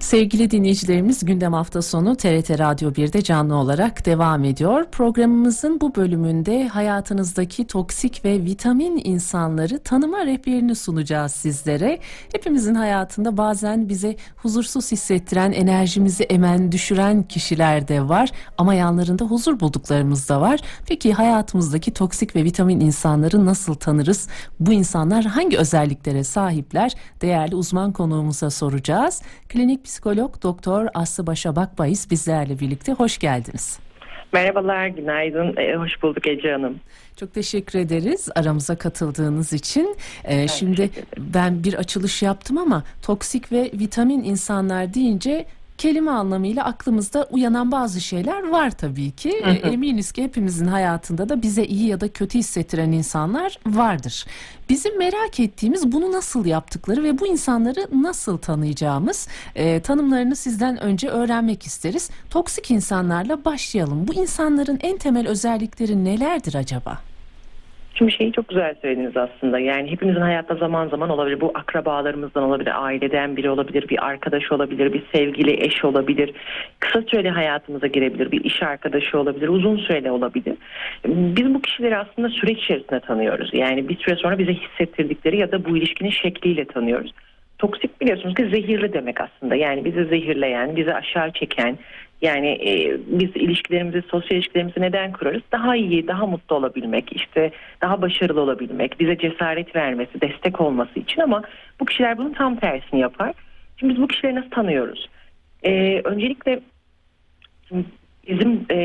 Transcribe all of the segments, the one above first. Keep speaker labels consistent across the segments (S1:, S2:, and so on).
S1: Sevgili dinleyicilerimiz gündem hafta sonu TRT Radyo 1'de canlı olarak devam ediyor. Programımızın bu bölümünde hayatınızdaki toksik ve vitamin insanları tanıma rehberini sunacağız sizlere. Hepimizin hayatında bazen bize huzursuz hissettiren, enerjimizi emen, düşüren kişiler de var ama yanlarında huzur bulduklarımız da var. Peki hayatımızdaki toksik ve vitamin insanları nasıl tanırız? Bu insanlar hangi özelliklere sahipler? Değerli uzman konuğumuza soracağız. Klinik psikolog Doktor Aslı Başa Bakbayız bizlerle birlikte. Hoş geldiniz.
S2: Merhabalar, günaydın. Ee, hoş bulduk Ece Hanım.
S1: Çok teşekkür ederiz aramıza katıldığınız için. Ee, şimdi ben bir açılış yaptım ama toksik ve vitamin insanlar deyince kelime anlamıyla aklımızda uyanan bazı şeyler var tabii ki.
S2: Hı hı.
S1: E, Eminiz ki hepimizin hayatında da bize iyi ya da kötü hissettiren insanlar vardır. Bizim merak ettiğimiz bunu nasıl yaptıkları ve bu insanları nasıl tanıyacağımız e, tanımlarını sizden önce öğrenmek isteriz. Toksik insanlarla başlayalım. Bu insanların en temel özellikleri nelerdir acaba?
S2: Şimdi şeyi çok güzel söylediniz aslında. Yani hepimizin hayatta zaman zaman olabilir. Bu akrabalarımızdan olabilir, aileden biri olabilir, bir arkadaş olabilir, bir sevgili eş olabilir. Kısa süreli hayatımıza girebilir, bir iş arkadaşı olabilir, uzun süreli olabilir. Biz bu kişileri aslında süreç içerisinde tanıyoruz. Yani bir süre sonra bize hissettirdikleri ya da bu ilişkinin şekliyle tanıyoruz. Toksik biliyorsunuz ki zehirli demek aslında. Yani bizi zehirleyen, bizi aşağı çeken, yani e, biz ilişkilerimizi, sosyal ilişkilerimizi neden kurarız? Daha iyi, daha mutlu olabilmek, işte daha başarılı olabilmek, bize cesaret vermesi, destek olması için ama bu kişiler bunun tam tersini yapar. Şimdi biz bu kişileri nasıl tanıyoruz? E, öncelikle bizim e,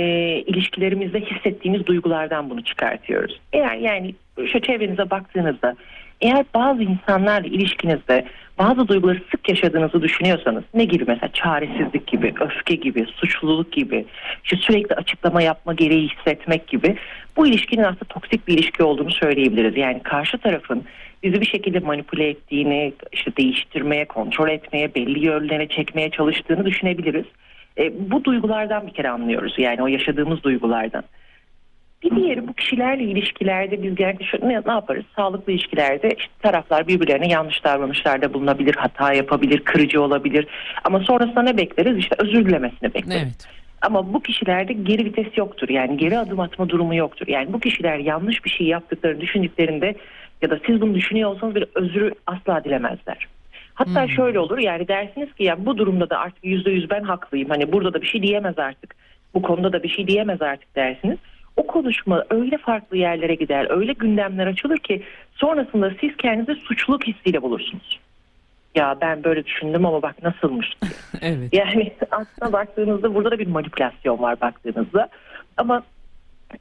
S2: ilişkilerimizde hissettiğimiz duygulardan bunu çıkartıyoruz. Eğer yani şu çevrenize baktığınızda eğer bazı insanlarla ilişkinizde bazı duyguları sık yaşadığınızı düşünüyorsanız ne gibi mesela çaresizlik gibi, öfke gibi, suçluluk gibi, işte sürekli açıklama yapma gereği hissetmek gibi bu ilişkinin aslında toksik bir ilişki olduğunu söyleyebiliriz. Yani karşı tarafın bizi bir şekilde manipüle ettiğini, işte değiştirmeye, kontrol etmeye, belli yönlere çekmeye çalıştığını düşünebiliriz. E, bu duygulardan bir kere anlıyoruz. Yani o yaşadığımız duygulardan. Diğeri bu kişilerle ilişkilerde biz şu, ne, ne yaparız? Sağlıklı ilişkilerde işte taraflar birbirlerine yanlış davranışlarda bulunabilir, hata yapabilir, kırıcı olabilir. Ama sonrasında ne bekleriz? İşte özür dilemesini bekleriz.
S1: Evet.
S2: Ama bu kişilerde geri vites yoktur. Yani geri adım atma durumu yoktur. Yani bu kişiler yanlış bir şey yaptıklarını düşündüklerinde ya da siz bunu düşünüyor olsanız bir özrü asla dilemezler. Hatta
S1: Hmm.
S2: şöyle olur yani dersiniz ki ya bu durumda da artık yüzde yüz ben haklıyım. Hani burada da bir şey diyemez artık. Bu konuda da bir şey diyemez artık dersiniz. O konuşma öyle farklı yerlere gider, öyle gündemler açılır ki sonrasında siz kendinizi suçluluk hissiyle bulursunuz. Ya ben böyle düşündüm ama bak nasılmış.
S1: Evet.
S2: Yani aslına baktığınızda burada da bir manipülasyon var baktığınızda. Ama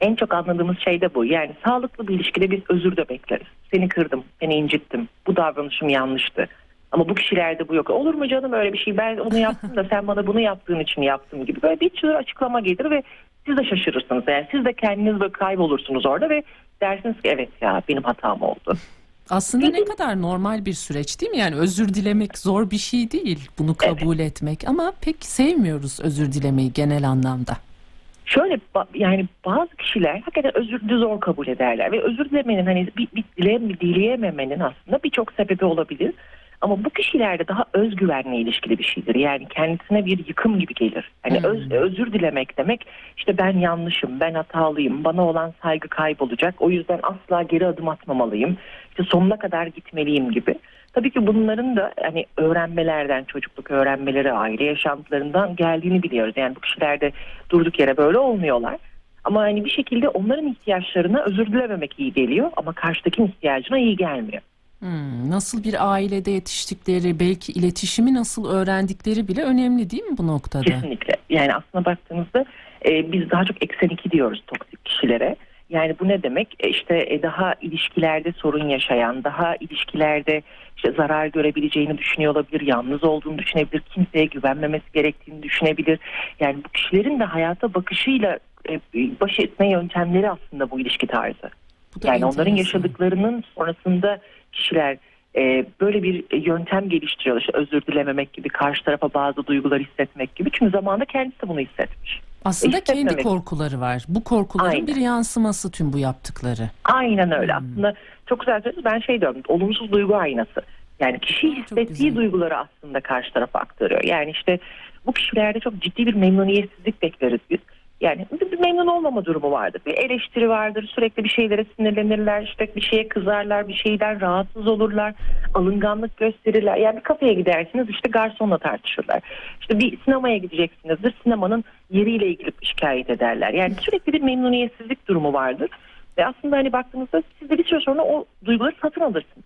S2: en çok anladığımız şey de bu. Yani sağlıklı bir ilişkide biz özür de bekleriz. Seni kırdım, seni incittim. Bu davranışım yanlıştı. Ama bu kişilerde bu yok. Olur mu canım öyle bir şey? Ben onu yaptım da sen bana bunu yaptığın için yaptım gibi. Böyle bir sürü açıklama gelir ve siz de şaşırırsınız. Yani siz de kendiniz böyle kaybolursunuz orada ve dersiniz ki evet ya benim hatam oldu.
S1: Aslında ne kadar normal bir süreç değil mi? Yani özür dilemek zor bir şey değil bunu kabul etmek ama pek sevmiyoruz özür dilemeyi genel anlamda.
S2: Şöyle yani bazı kişiler hakikaten özür de zor kabul ederler ve özür dilemenin hani bir, bir dile, dileyememenin aslında birçok sebebi olabilir. Ama bu kişilerde daha özgüvenle ilişkili bir şeydir. Yani kendisine bir yıkım gibi gelir. Hani
S1: Hmm.
S2: öz, özür dilemek demek işte ben yanlışım, ben hatalıyım, bana olan saygı kaybolacak. O yüzden asla geri adım atmamalıyım. İşte sonuna kadar gitmeliyim gibi. Tabii ki bunların da hani öğrenmelerden, çocukluk öğrenmeleri, aile yaşantılarından geldiğini biliyoruz. Yani bu kişiler de durduk yere böyle olmuyorlar. Ama hani bir şekilde onların ihtiyaçlarına özür dilememek iyi geliyor ama karşıdakinin ihtiyacına iyi gelmiyor.
S1: Hmm, nasıl bir ailede yetiştikleri, belki iletişimi nasıl öğrendikleri bile önemli değil mi bu noktada?
S2: Kesinlikle. Yani aslına baktığımızda e, biz daha çok eksen 2 diyoruz toksik kişilere. Yani bu ne demek? E, işte e, daha ilişkilerde sorun yaşayan, daha ilişkilerde işte zarar görebileceğini düşünüyor olabilir, yalnız olduğunu düşünebilir, kimseye güvenmemesi gerektiğini düşünebilir. Yani bu kişilerin de hayata bakışıyla e, baş etme yöntemleri aslında bu ilişki tarzı.
S1: Bu
S2: Yani onların yaşadıklarının sonrasında kişiler e, böyle bir yöntem geliştiriyor. İşte özür dilememek gibi, karşı tarafa bazı duygular hissetmek gibi. Çünkü zamanında kendisi bunu hissetmiş.
S1: Aslında kendi korkuları var. Bu korkuların
S2: Aynen.
S1: bir yansıması tüm bu yaptıkları.
S2: Aynen öyle.
S1: Hmm.
S2: Aslında çok güzel söylediniz. Ben şey diyorum, olumsuz duygu aynası. Yani kişi hissettiği duyguları aslında karşı tarafa aktarıyor. Yani işte bu kişilerde çok ciddi bir memnuniyetsizlik bekleriz biz. Yani bir memnun olmama durumu vardır. Bir eleştiri vardır. Sürekli bir şeylere sinirlenirler. işte bir şeye kızarlar. Bir şeyden rahatsız olurlar. Alınganlık gösterirler. Yani bir kafeye gidersiniz işte garsonla tartışırlar. İşte bir sinemaya gideceksinizdir. Sinemanın yeriyle ilgili şikayet ederler. Yani sürekli bir memnuniyetsizlik durumu vardır. Ve aslında hani baktığınızda siz de bir süre sonra o duyguları satın alırsınız.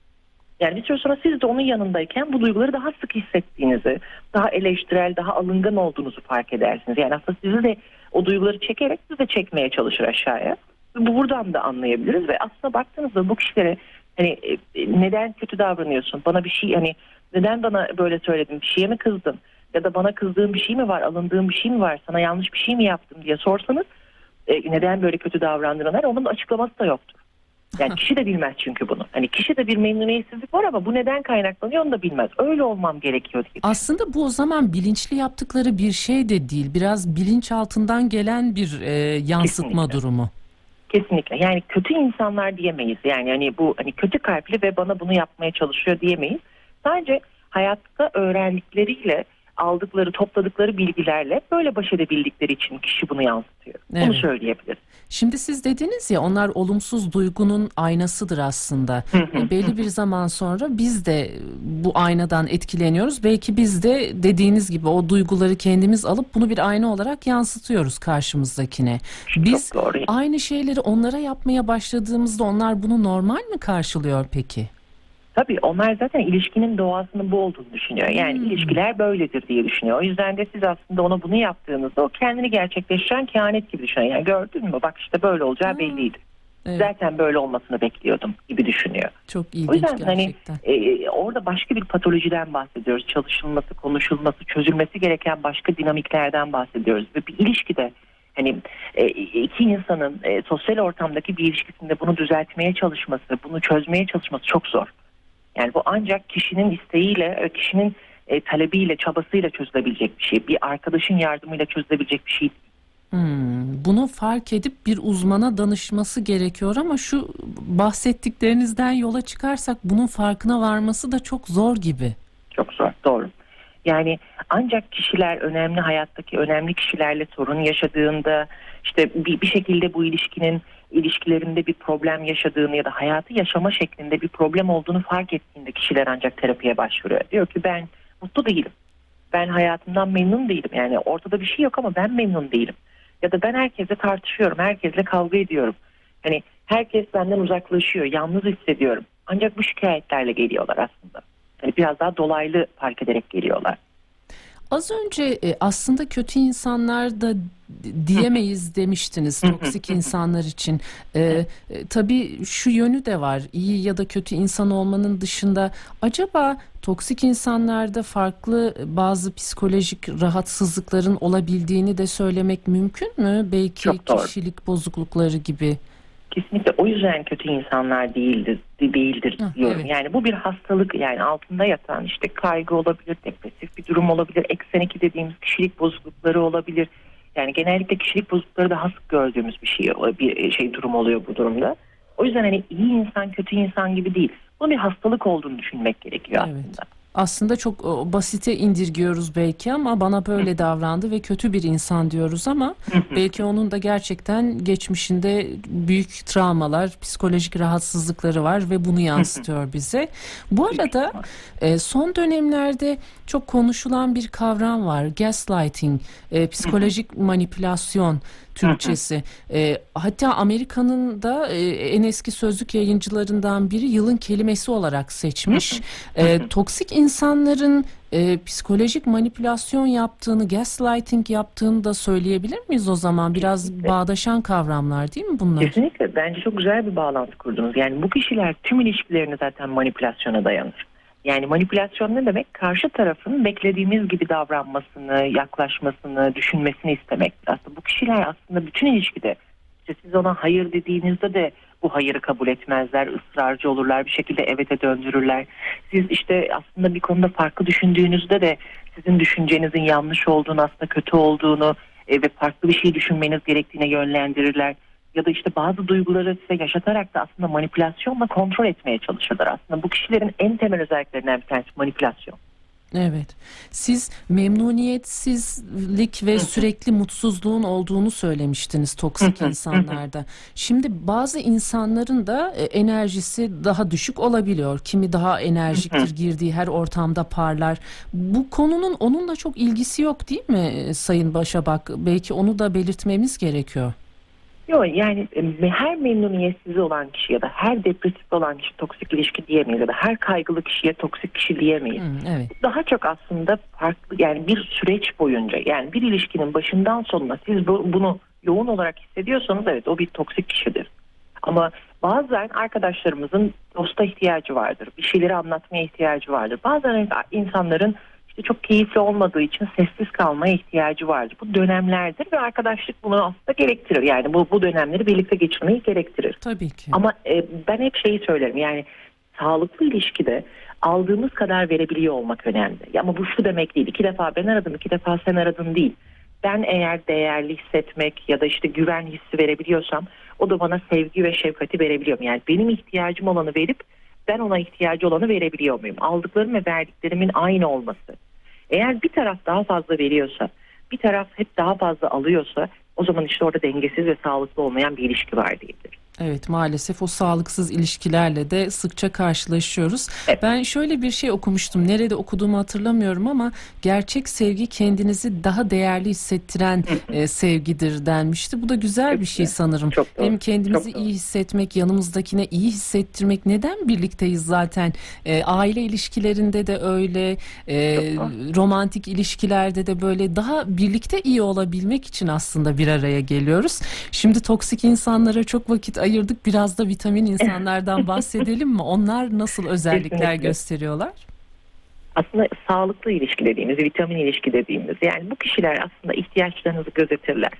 S2: Yani bir süre sonra siz de onun yanındayken bu duyguları daha sık hissettiğinizi, daha eleştirel, daha alıngan olduğunuzu fark edersiniz. Yani aslında sizi de o duyguları çekerek sizi de çekmeye çalışır aşağıya. Bu buradan da anlayabiliriz ve aslında baktığınızda bu kişilere hani e, neden kötü davranıyorsun? Bana bir şey hani neden bana böyle söyledin? Bir şeye mi kızdın? Ya da bana kızdığın bir şey mi var? Alındığın bir şey mi var? Sana yanlış bir şey mi yaptım diye sorsanız e, neden böyle kötü davrandığını onun açıklaması da yoktur. Yani kişi de bilmez çünkü bunu. Hani kişi de bir memnuniyetsizlik var ama bu neden kaynaklanıyor onu da bilmez. Öyle olmam gerekiyor diye.
S1: Aslında bu o zaman bilinçli yaptıkları bir şey de değil. Biraz bilinç altından gelen bir e, yansıtma
S2: Kesinlikle.
S1: durumu.
S2: Kesinlikle. Yani kötü insanlar diyemeyiz. Yani hani bu hani kötü kalpli ve bana bunu yapmaya çalışıyor diyemeyiz. Sadece hayatta öğrendikleriyle aldıkları, topladıkları bilgilerle böyle baş edebildikleri için kişi bunu yansıtıyor. Bunu
S1: Evet.
S2: söyleyebiliriz.
S1: Şimdi siz dediniz ya onlar olumsuz duygunun aynasıdır aslında. E, Belli bir zaman sonra biz de bu aynadan etkileniyoruz. Belki biz de dediğiniz gibi o duyguları kendimiz alıp bunu bir ayna olarak yansıtıyoruz karşımızdakine. Biz aynı şeyleri onlara yapmaya başladığımızda onlar bunu normal mi karşılıyor peki?
S2: Tabii onlar zaten ilişkinin doğasının bu olduğunu düşünüyor. Yani ilişkiler böyledir diye düşünüyor. O yüzden de siz aslında ona bunu yaptığınızda o kendini gerçekleştiren kehanet gibi düşünüyor. Yani gördün mü bak işte böyle olacağı belliydi.
S1: Evet,
S2: Zaten böyle olmasını bekliyordum gibi düşünüyor.
S1: çok
S2: O
S1: ilginç
S2: yüzden hani
S1: gerçekten.
S2: e, orada başka bir patolojiden bahsediyoruz. Çalışılması, konuşulması, çözülmesi gereken başka dinamiklerden bahsediyoruz. Ve bir ilişkide hani e, iki insanın e, sosyal ortamdaki bir ilişkisinde bunu düzeltmeye çalışması, bunu çözmeye çalışması çok zor. Yani bu ancak kişinin isteğiyle, e, kişinin e, talebiyle, çabasıyla çözülebilecek bir şey. Bir arkadaşın yardımıyla çözülebilecek bir şey.
S1: Hmm, bunu fark edip bir uzmana danışması gerekiyor ama şu bahsettiklerinizden yola çıkarsak bunun farkına varması da çok zor gibi.
S2: Çok zor, doğru. Yani ancak kişiler önemli hayattaki önemli kişilerle sorun yaşadığında işte bir, bir şekilde bu ilişkinin ilişkilerinde bir problem yaşadığını ya da hayatı yaşama şeklinde bir problem olduğunu fark ettiğinde kişiler ancak terapiye başvuruyor. Diyor ki ben mutlu değilim. Ben hayatımdan memnun değilim. Yani ortada bir şey yok ama ben memnun değilim. Ya da ben herkesle tartışıyorum, herkesle kavga ediyorum. Hani herkes benden uzaklaşıyor, yalnız hissediyorum. Ancak bu şikayetlerle geliyorlar aslında. Hani biraz daha dolaylı fark ederek geliyorlar.
S1: Az önce e, aslında kötü insanlar da diyemeyiz demiştiniz toksik insanlar için. E, e, tabii şu yönü de var. İyi ya da kötü insan olmanın dışında acaba toksik insanlarda farklı bazı psikolojik rahatsızlıkların olabildiğini de söylemek mümkün mü? Belki
S2: Çok doğru.
S1: kişilik bozuklukları gibi.
S2: Kesinlikle o yüzden kötü insanlar değildir, değildir diyorum.
S1: evet.
S2: Yani bu bir hastalık yani altında yatan işte kaygı olabilir, depresif bir durum olabilir, eksen 2 dediğimiz kişilik bozuklukları olabilir. Yani genellikle kişilik bozuklukları daha sık gördüğümüz bir şey bir şey durum oluyor bu durumda. O yüzden hani iyi insan kötü insan gibi değil. Bunun bir hastalık olduğunu düşünmek gerekiyor
S1: Evet.
S2: aslında.
S1: Aslında çok o, basite indirgiyoruz belki ama bana böyle davrandı ve kötü bir insan diyoruz ama belki onun da gerçekten geçmişinde büyük travmalar, psikolojik rahatsızlıkları var ve bunu yansıtıyor bize. Bu arada e, son dönemlerde çok konuşulan bir kavram var. Gaslighting, e, psikolojik manipülasyon Türkçesi. E, hatta Amerika'nın da e, en eski sözlük yayıncılarından biri yılın kelimesi olarak seçmiş. E, toksik insanların e, psikolojik manipülasyon yaptığını, gaslighting yaptığını da söyleyebilir miyiz o zaman? Biraz
S2: Kesinlikle.
S1: bağdaşan kavramlar değil mi bunlar?
S2: Kesinlikle bence çok güzel bir bağlantı kurdunuz. Yani bu kişiler tüm ilişkilerini zaten manipülasyona dayanır. Yani manipülasyon ne demek? Karşı tarafın beklediğimiz gibi davranmasını, yaklaşmasını, düşünmesini istemek. Aslında bu kişiler aslında bütün ilişkide işte siz ona hayır dediğinizde de bu hayırı kabul etmezler, ısrarcı olurlar, bir şekilde evete döndürürler. Siz işte aslında bir konuda farklı düşündüğünüzde de sizin düşüncenizin yanlış olduğunu, aslında kötü olduğunu e, ve farklı bir şey düşünmeniz gerektiğine yönlendirirler. Ya da işte bazı duyguları size yaşatarak da aslında manipülasyonla kontrol etmeye çalışırlar. Aslında bu kişilerin en temel özelliklerinden bir tanesi manipülasyon.
S1: Evet. Siz memnuniyetsizlik ve sürekli mutsuzluğun olduğunu söylemiştiniz toksik insanlarda. Şimdi bazı insanların da e, enerjisi daha düşük olabiliyor. Kimi daha enerjiktir, girdiği her ortamda parlar. Bu konunun onunla çok ilgisi yok değil mi e, Sayın Başabak? Belki onu da belirtmemiz gerekiyor.
S2: Yok yani e, her memnuniyetsiz olan kişi ya da her depresif olan kişi toksik ilişki diyemeyiz ya da her kaygılı kişiye toksik kişi diyemeyiz.
S1: Hı, evet.
S2: Daha çok aslında farklı yani bir süreç boyunca yani bir ilişkinin başından sonuna siz bu, bunu yoğun olarak hissediyorsanız evet o bir toksik kişidir. Ama bazen arkadaşlarımızın dosta ihtiyacı vardır. Bir şeyleri anlatmaya ihtiyacı vardır. Bazen insanların çok keyifli olmadığı için sessiz kalmaya ihtiyacı vardır. Bu dönemlerdir ve arkadaşlık bunu aslında gerektirir. Yani bu, bu dönemleri birlikte geçirmeyi gerektirir.
S1: Tabii ki.
S2: Ama e, ben hep şeyi söylerim yani sağlıklı ilişkide aldığımız kadar verebiliyor olmak önemli. Ya ama bu şu demek değil. İki defa ben aradım, iki defa sen aradın değil. Ben eğer değerli hissetmek ya da işte güven hissi verebiliyorsam o da bana sevgi ve şefkati verebiliyorum. Yani benim ihtiyacım olanı verip ben ona ihtiyacı olanı verebiliyor muyum? Aldıklarım ve verdiklerimin aynı olması. Eğer bir taraf daha fazla veriyorsa, bir taraf hep daha fazla alıyorsa o zaman işte orada dengesiz ve sağlıklı olmayan bir ilişki var diyebiliriz.
S1: Evet maalesef o sağlıksız ilişkilerle de sıkça karşılaşıyoruz.
S2: Evet.
S1: Ben şöyle bir şey okumuştum. Nerede okuduğumu hatırlamıyorum ama gerçek sevgi kendinizi daha değerli hissettiren e, sevgidir denmişti. Bu da güzel bir şey sanırım.
S2: Çok doğru.
S1: Hem kendimizi
S2: Çok
S1: iyi hissetmek, yanımızdakine iyi hissettirmek. Neden birlikteyiz zaten? E, aile ilişkilerinde de öyle, e, romantik ilişkilerde de böyle daha birlikte iyi olabilmek için aslında bir araya geliyoruz. Şimdi toksik insanlara çok vakit ayırdık. Biraz da vitamin insanlardan bahsedelim mi? Onlar nasıl özellikler gösteriyorlar?
S2: aslında sağlıklı ilişki dediğimiz, vitamin ilişki dediğimiz yani bu kişiler aslında ihtiyaçlarınızı gözetirler.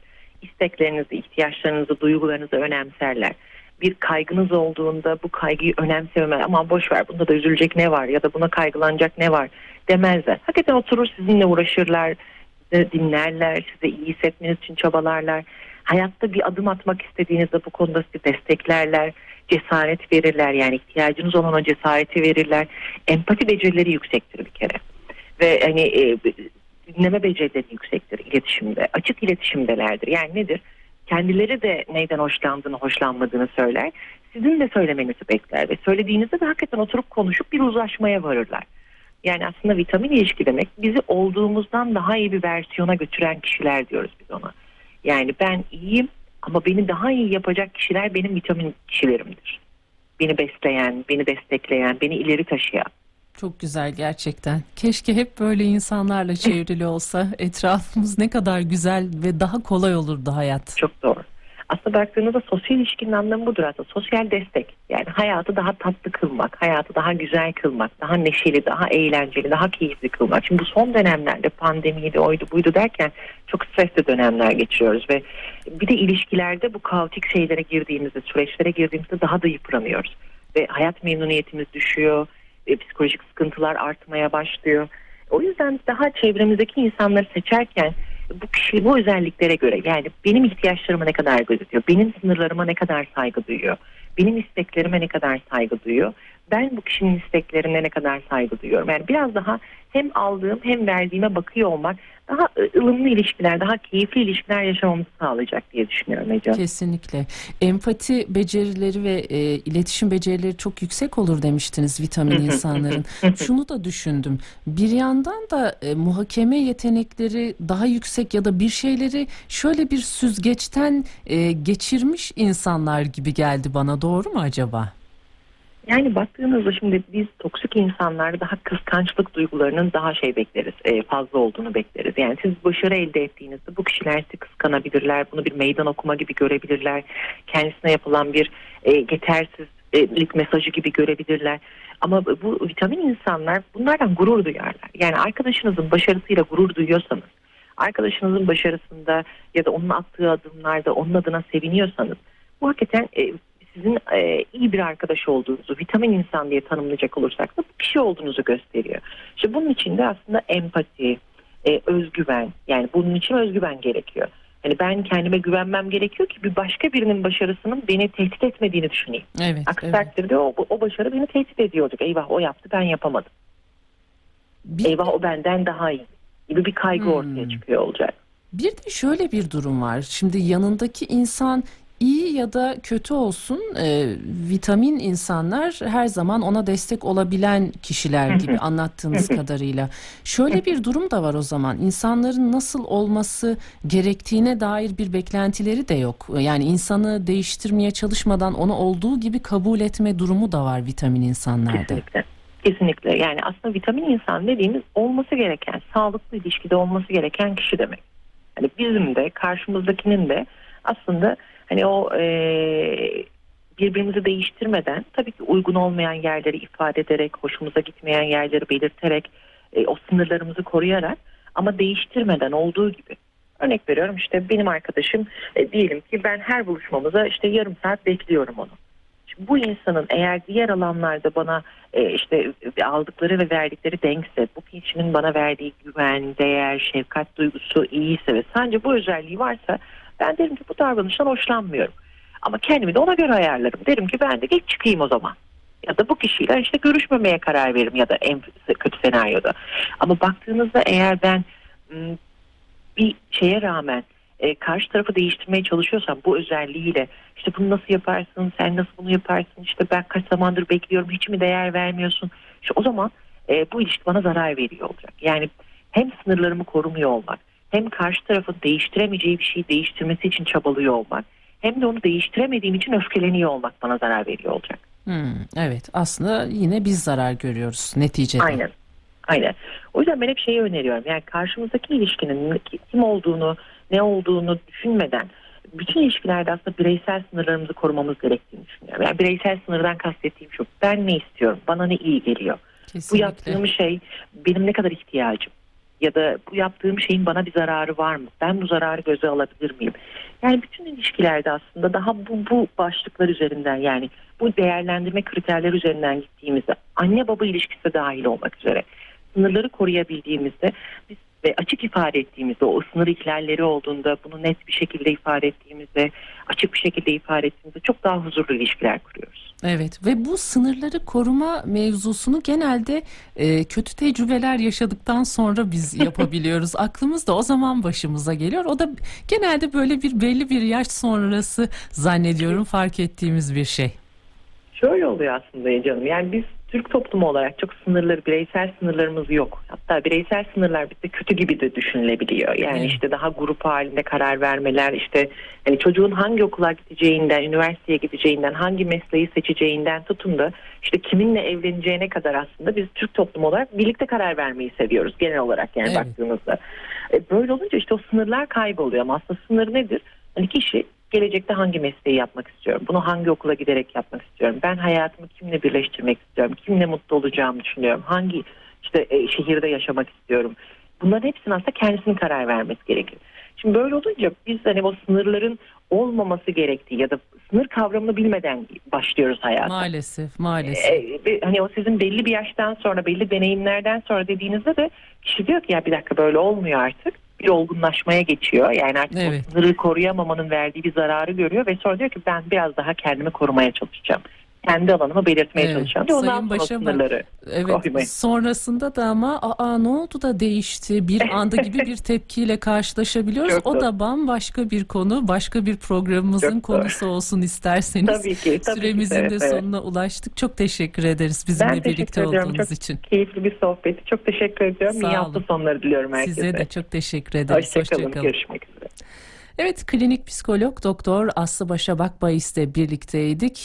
S2: İsteklerinizi, ihtiyaçlarınızı, duygularınızı önemserler. Bir kaygınız olduğunda bu kaygıyı önemsememe aman boş ver bunda da üzülecek ne var ya da buna kaygılanacak ne var demezler. Hakikaten oturur sizinle uğraşırlar, sizi dinlerler, size iyi hissetmeniz için çabalarlar. Hayatta bir adım atmak istediğinizde bu konuda sizi desteklerler, cesaret verirler yani ihtiyacınız olan o cesareti verirler. Empati becerileri yüksektir bir kere. Ve hani e, dinleme becerileri yüksektir iletişimde. Açık iletişimdelerdir. Yani nedir? Kendileri de neyden hoşlandığını, hoşlanmadığını söyler. Sizin de söylemenizi bekler ve söylediğinizde de hakikaten oturup konuşup bir uzlaşmaya varırlar. Yani aslında vitamin ilişki demek bizi olduğumuzdan daha iyi bir versiyona götüren kişiler diyoruz biz ona. Yani ben iyiyim ama beni daha iyi yapacak kişiler benim vitamin kişilerimdir. Beni besleyen, beni destekleyen, beni ileri taşıyan.
S1: Çok güzel gerçekten. Keşke hep böyle insanlarla çevrili olsa. Etrafımız ne kadar güzel ve daha kolay olurdu hayat.
S2: Çok doğru. Aslında baktığınızda sosyal ilişkinin anlamı budur aslında. Sosyal destek. Yani hayatı daha tatlı kılmak, hayatı daha güzel kılmak, daha neşeli, daha eğlenceli, daha keyifli kılmak. Şimdi bu son dönemlerde pandemiydi, oydu buydu derken çok stresli dönemler geçiriyoruz ve bir de ilişkilerde bu kaotik şeylere girdiğimizde, süreçlere girdiğimizde daha da yıpranıyoruz. Ve hayat memnuniyetimiz düşüyor, e, psikolojik sıkıntılar artmaya başlıyor. O yüzden daha çevremizdeki insanları seçerken bu kişi bu özelliklere göre yani benim ihtiyaçlarıma ne kadar gözetiyor, benim sınırlarıma ne kadar saygı duyuyor, benim isteklerime ne kadar saygı duyuyor, ben bu kişinin isteklerine ne kadar saygı duyuyorum. Yani biraz daha hem aldığım hem verdiğime bakıyor olmak daha ılımlı ilişkiler, daha keyifli ilişkiler yaşamamızı sağlayacak diye düşünüyorum Ece.
S1: Kesinlikle. Empati becerileri ve e, iletişim becerileri çok yüksek olur demiştiniz vitamin insanların. Şunu da düşündüm. Bir yandan da e, muhakeme yetenekleri daha yüksek ya da bir şeyleri şöyle bir süzgeçten e, geçirmiş insanlar gibi geldi bana. Doğru mu acaba?
S2: Yani baktığınızda şimdi biz toksik insanlar daha kıskançlık duygularının daha şey bekleriz, e, fazla olduğunu bekleriz. Yani siz başarı elde ettiğinizde bu kişiler sizi kıskanabilirler, bunu bir meydan okuma gibi görebilirler. Kendisine yapılan bir e, yetersizlik mesajı gibi görebilirler. Ama bu vitamin insanlar bunlardan gurur duyarlar. Yani arkadaşınızın başarısıyla gurur duyuyorsanız, arkadaşınızın başarısında ya da onun attığı adımlarda onun adına seviniyorsanız bu hakikaten e, sizin e, iyi bir arkadaş olduğunuzu, vitamin insan diye tanımlayacak olursak da bu kişi olduğunuzu gösteriyor. İşte bunun için de aslında empati, e, özgüven, yani bunun için özgüven gerekiyor. Hani ben kendime güvenmem gerekiyor ki bir başka birinin başarısının beni tehdit etmediğini düşüneyim.
S1: Evet.
S2: Aksi
S1: evet.
S2: takdirde o, o başarı beni tehdit ediyor olacak. Eyvah o yaptı ben yapamadım.
S1: Bir,
S2: Eyvah o benden daha iyi gibi bir kaygı
S1: Hmm.
S2: ortaya çıkıyor olacak.
S1: bir de şöyle bir durum var. Şimdi yanındaki insan iyi ya da kötü olsun e, vitamin insanlar her zaman ona destek olabilen kişiler gibi anlattığınız kadarıyla. Şöyle bir durum da var o zaman. İnsanların nasıl olması gerektiğine dair bir beklentileri de yok. Yani insanı değiştirmeye çalışmadan onu olduğu gibi kabul etme durumu da var vitamin insanlarda.
S2: Kesinlikle. Kesinlikle. Yani aslında vitamin insan dediğimiz olması gereken, sağlıklı ilişkide olması gereken kişi demek. Hani bizim de karşımızdakinin de aslında hani o e, birbirimizi değiştirmeden tabii ki uygun olmayan yerleri ifade ederek, hoşumuza gitmeyen yerleri belirterek, e, o sınırlarımızı koruyarak ama değiştirmeden olduğu gibi. Örnek veriyorum işte benim arkadaşım e, diyelim ki ben her buluşmamıza işte yarım saat bekliyorum onu. Şimdi bu insanın eğer diğer alanlarda bana e, işte aldıkları ve verdikleri denkse, bu kişinin bana verdiği güven, değer, şefkat duygusu iyiyse ve sadece bu özelliği varsa ben derim ki bu davranıştan hoşlanmıyorum. Ama kendimi de ona göre ayarlarım. Derim ki ben de geç çıkayım o zaman. Ya da bu kişiyle işte görüşmemeye karar veririm ya da en kötü senaryoda. Ama baktığınızda eğer ben bir şeye rağmen e, karşı tarafı değiştirmeye çalışıyorsam bu özelliğiyle işte bunu nasıl yaparsın sen nasıl bunu yaparsın işte ben kaç zamandır bekliyorum hiç mi değer vermiyorsun işte o zaman e, bu ilişki bana zarar veriyor olacak yani hem sınırlarımı korumuyor olmak hem karşı tarafın değiştiremeyeceği bir şeyi değiştirmesi için çabalıyor olmak hem de onu değiştiremediğim için öfkeleniyor olmak bana zarar veriyor olacak.
S1: Hmm, evet aslında yine biz zarar görüyoruz neticede.
S2: Aynen. Aynen. O yüzden ben hep şeyi öneriyorum. Yani karşımızdaki ilişkinin kim olduğunu, ne olduğunu düşünmeden bütün ilişkilerde aslında bireysel sınırlarımızı korumamız gerektiğini düşünüyorum. Yani bireysel sınırdan kastettiğim şu. Ben ne istiyorum? Bana ne iyi geliyor? Bu
S1: Kesinlikle.
S2: yaptığım şey benim ne kadar ihtiyacım? Ya da bu yaptığım şeyin bana bir zararı var mı? Ben bu zararı göze alabilir miyim? Yani bütün ilişkilerde aslında daha bu, bu başlıklar üzerinden yani bu değerlendirme kriterleri üzerinden gittiğimizde anne baba ilişkisi dahil olmak üzere sınırları koruyabildiğimizde biz ve açık ifade ettiğimizde o sınır ihlalleri olduğunda bunu net bir şekilde ifade ettiğimizde açık bir şekilde ifade ettiğimizde çok daha huzurlu ilişkiler kuruyoruz.
S1: Evet ve bu sınırları koruma mevzusunu genelde e, kötü tecrübeler yaşadıktan sonra biz yapabiliyoruz. Aklımız da o zaman başımıza geliyor. O da genelde böyle bir belli bir yaş sonrası zannediyorum fark ettiğimiz bir şey.
S2: Şöyle oluyor aslında canım. Yani biz Türk toplumu olarak çok sınırları, bireysel sınırlarımız yok. Hatta bireysel sınırlar bizde kötü gibi de düşünülebiliyor. Yani
S1: Evet.
S2: işte daha grup halinde karar vermeler, işte hani çocuğun hangi okula gideceğinden, üniversiteye gideceğinden, hangi mesleği seçeceğinden tutun da işte kiminle evleneceğine kadar aslında biz Türk toplumu olarak birlikte karar vermeyi seviyoruz genel olarak yani
S1: Evet.
S2: baktığımızda. E, böyle olunca işte o sınırlar kayboluyor ama aslında sınır nedir? Hani kişi gelecekte hangi mesleği yapmak istiyorum? Bunu hangi okula giderek yapmak istiyorum? Ben hayatımı kimle birleştirmek istiyorum? Kimle mutlu olacağımı düşünüyorum? Hangi işte e, şehirde yaşamak istiyorum? Bunların hepsinin aslında kendisinin karar vermesi gerekir. Şimdi böyle olunca biz hani o sınırların olmaması gerektiği ya da sınır kavramını bilmeden başlıyoruz hayata.
S1: Maalesef, maalesef.
S2: E, ve hani o sizin belli bir yaştan sonra belli deneyimlerden sonra dediğinizde de kişi diyor ki ya bir dakika böyle olmuyor artık. Bir olgunlaşmaya geçiyor. Yani artık
S1: Evet.
S2: o sınırı koruyamamanın verdiği bir zararı görüyor ve sonra diyor ki ben biraz daha kendimi korumaya çalışacağım. Kendi alanımı belirtmeye
S1: Evet.
S2: Ve ondan
S1: Sayın
S2: sonra
S1: Başamak,
S2: sınırları
S1: Evet sonrasında da ama aa ne oldu da değişti bir anda gibi bir tepkiyle karşılaşabiliyoruz.
S2: Çok
S1: o
S2: doğru.
S1: da bambaşka bir konu başka bir programımızın
S2: Çok doğru.
S1: konusu olsun isterseniz.
S2: Tabii ki. Tabii
S1: Süremizin
S2: ki,
S1: de
S2: evet, evet.
S1: sonuna ulaştık. Çok teşekkür ederiz bizimle
S2: Ben
S1: birlikte olduğunuz
S2: Çok
S1: için.
S2: keyifli bir sohbetti. Çok teşekkür ediyorum.
S1: Sağ
S2: İyi hafta sonları diliyorum herkese.
S1: Size de çok teşekkür ederiz.
S2: Hoşçakalın.
S1: Hoşça kalın.
S2: Görüşmek üzere.
S1: Evet klinik psikolog doktor Aslı Başa Bakbayis'le birlikteydik.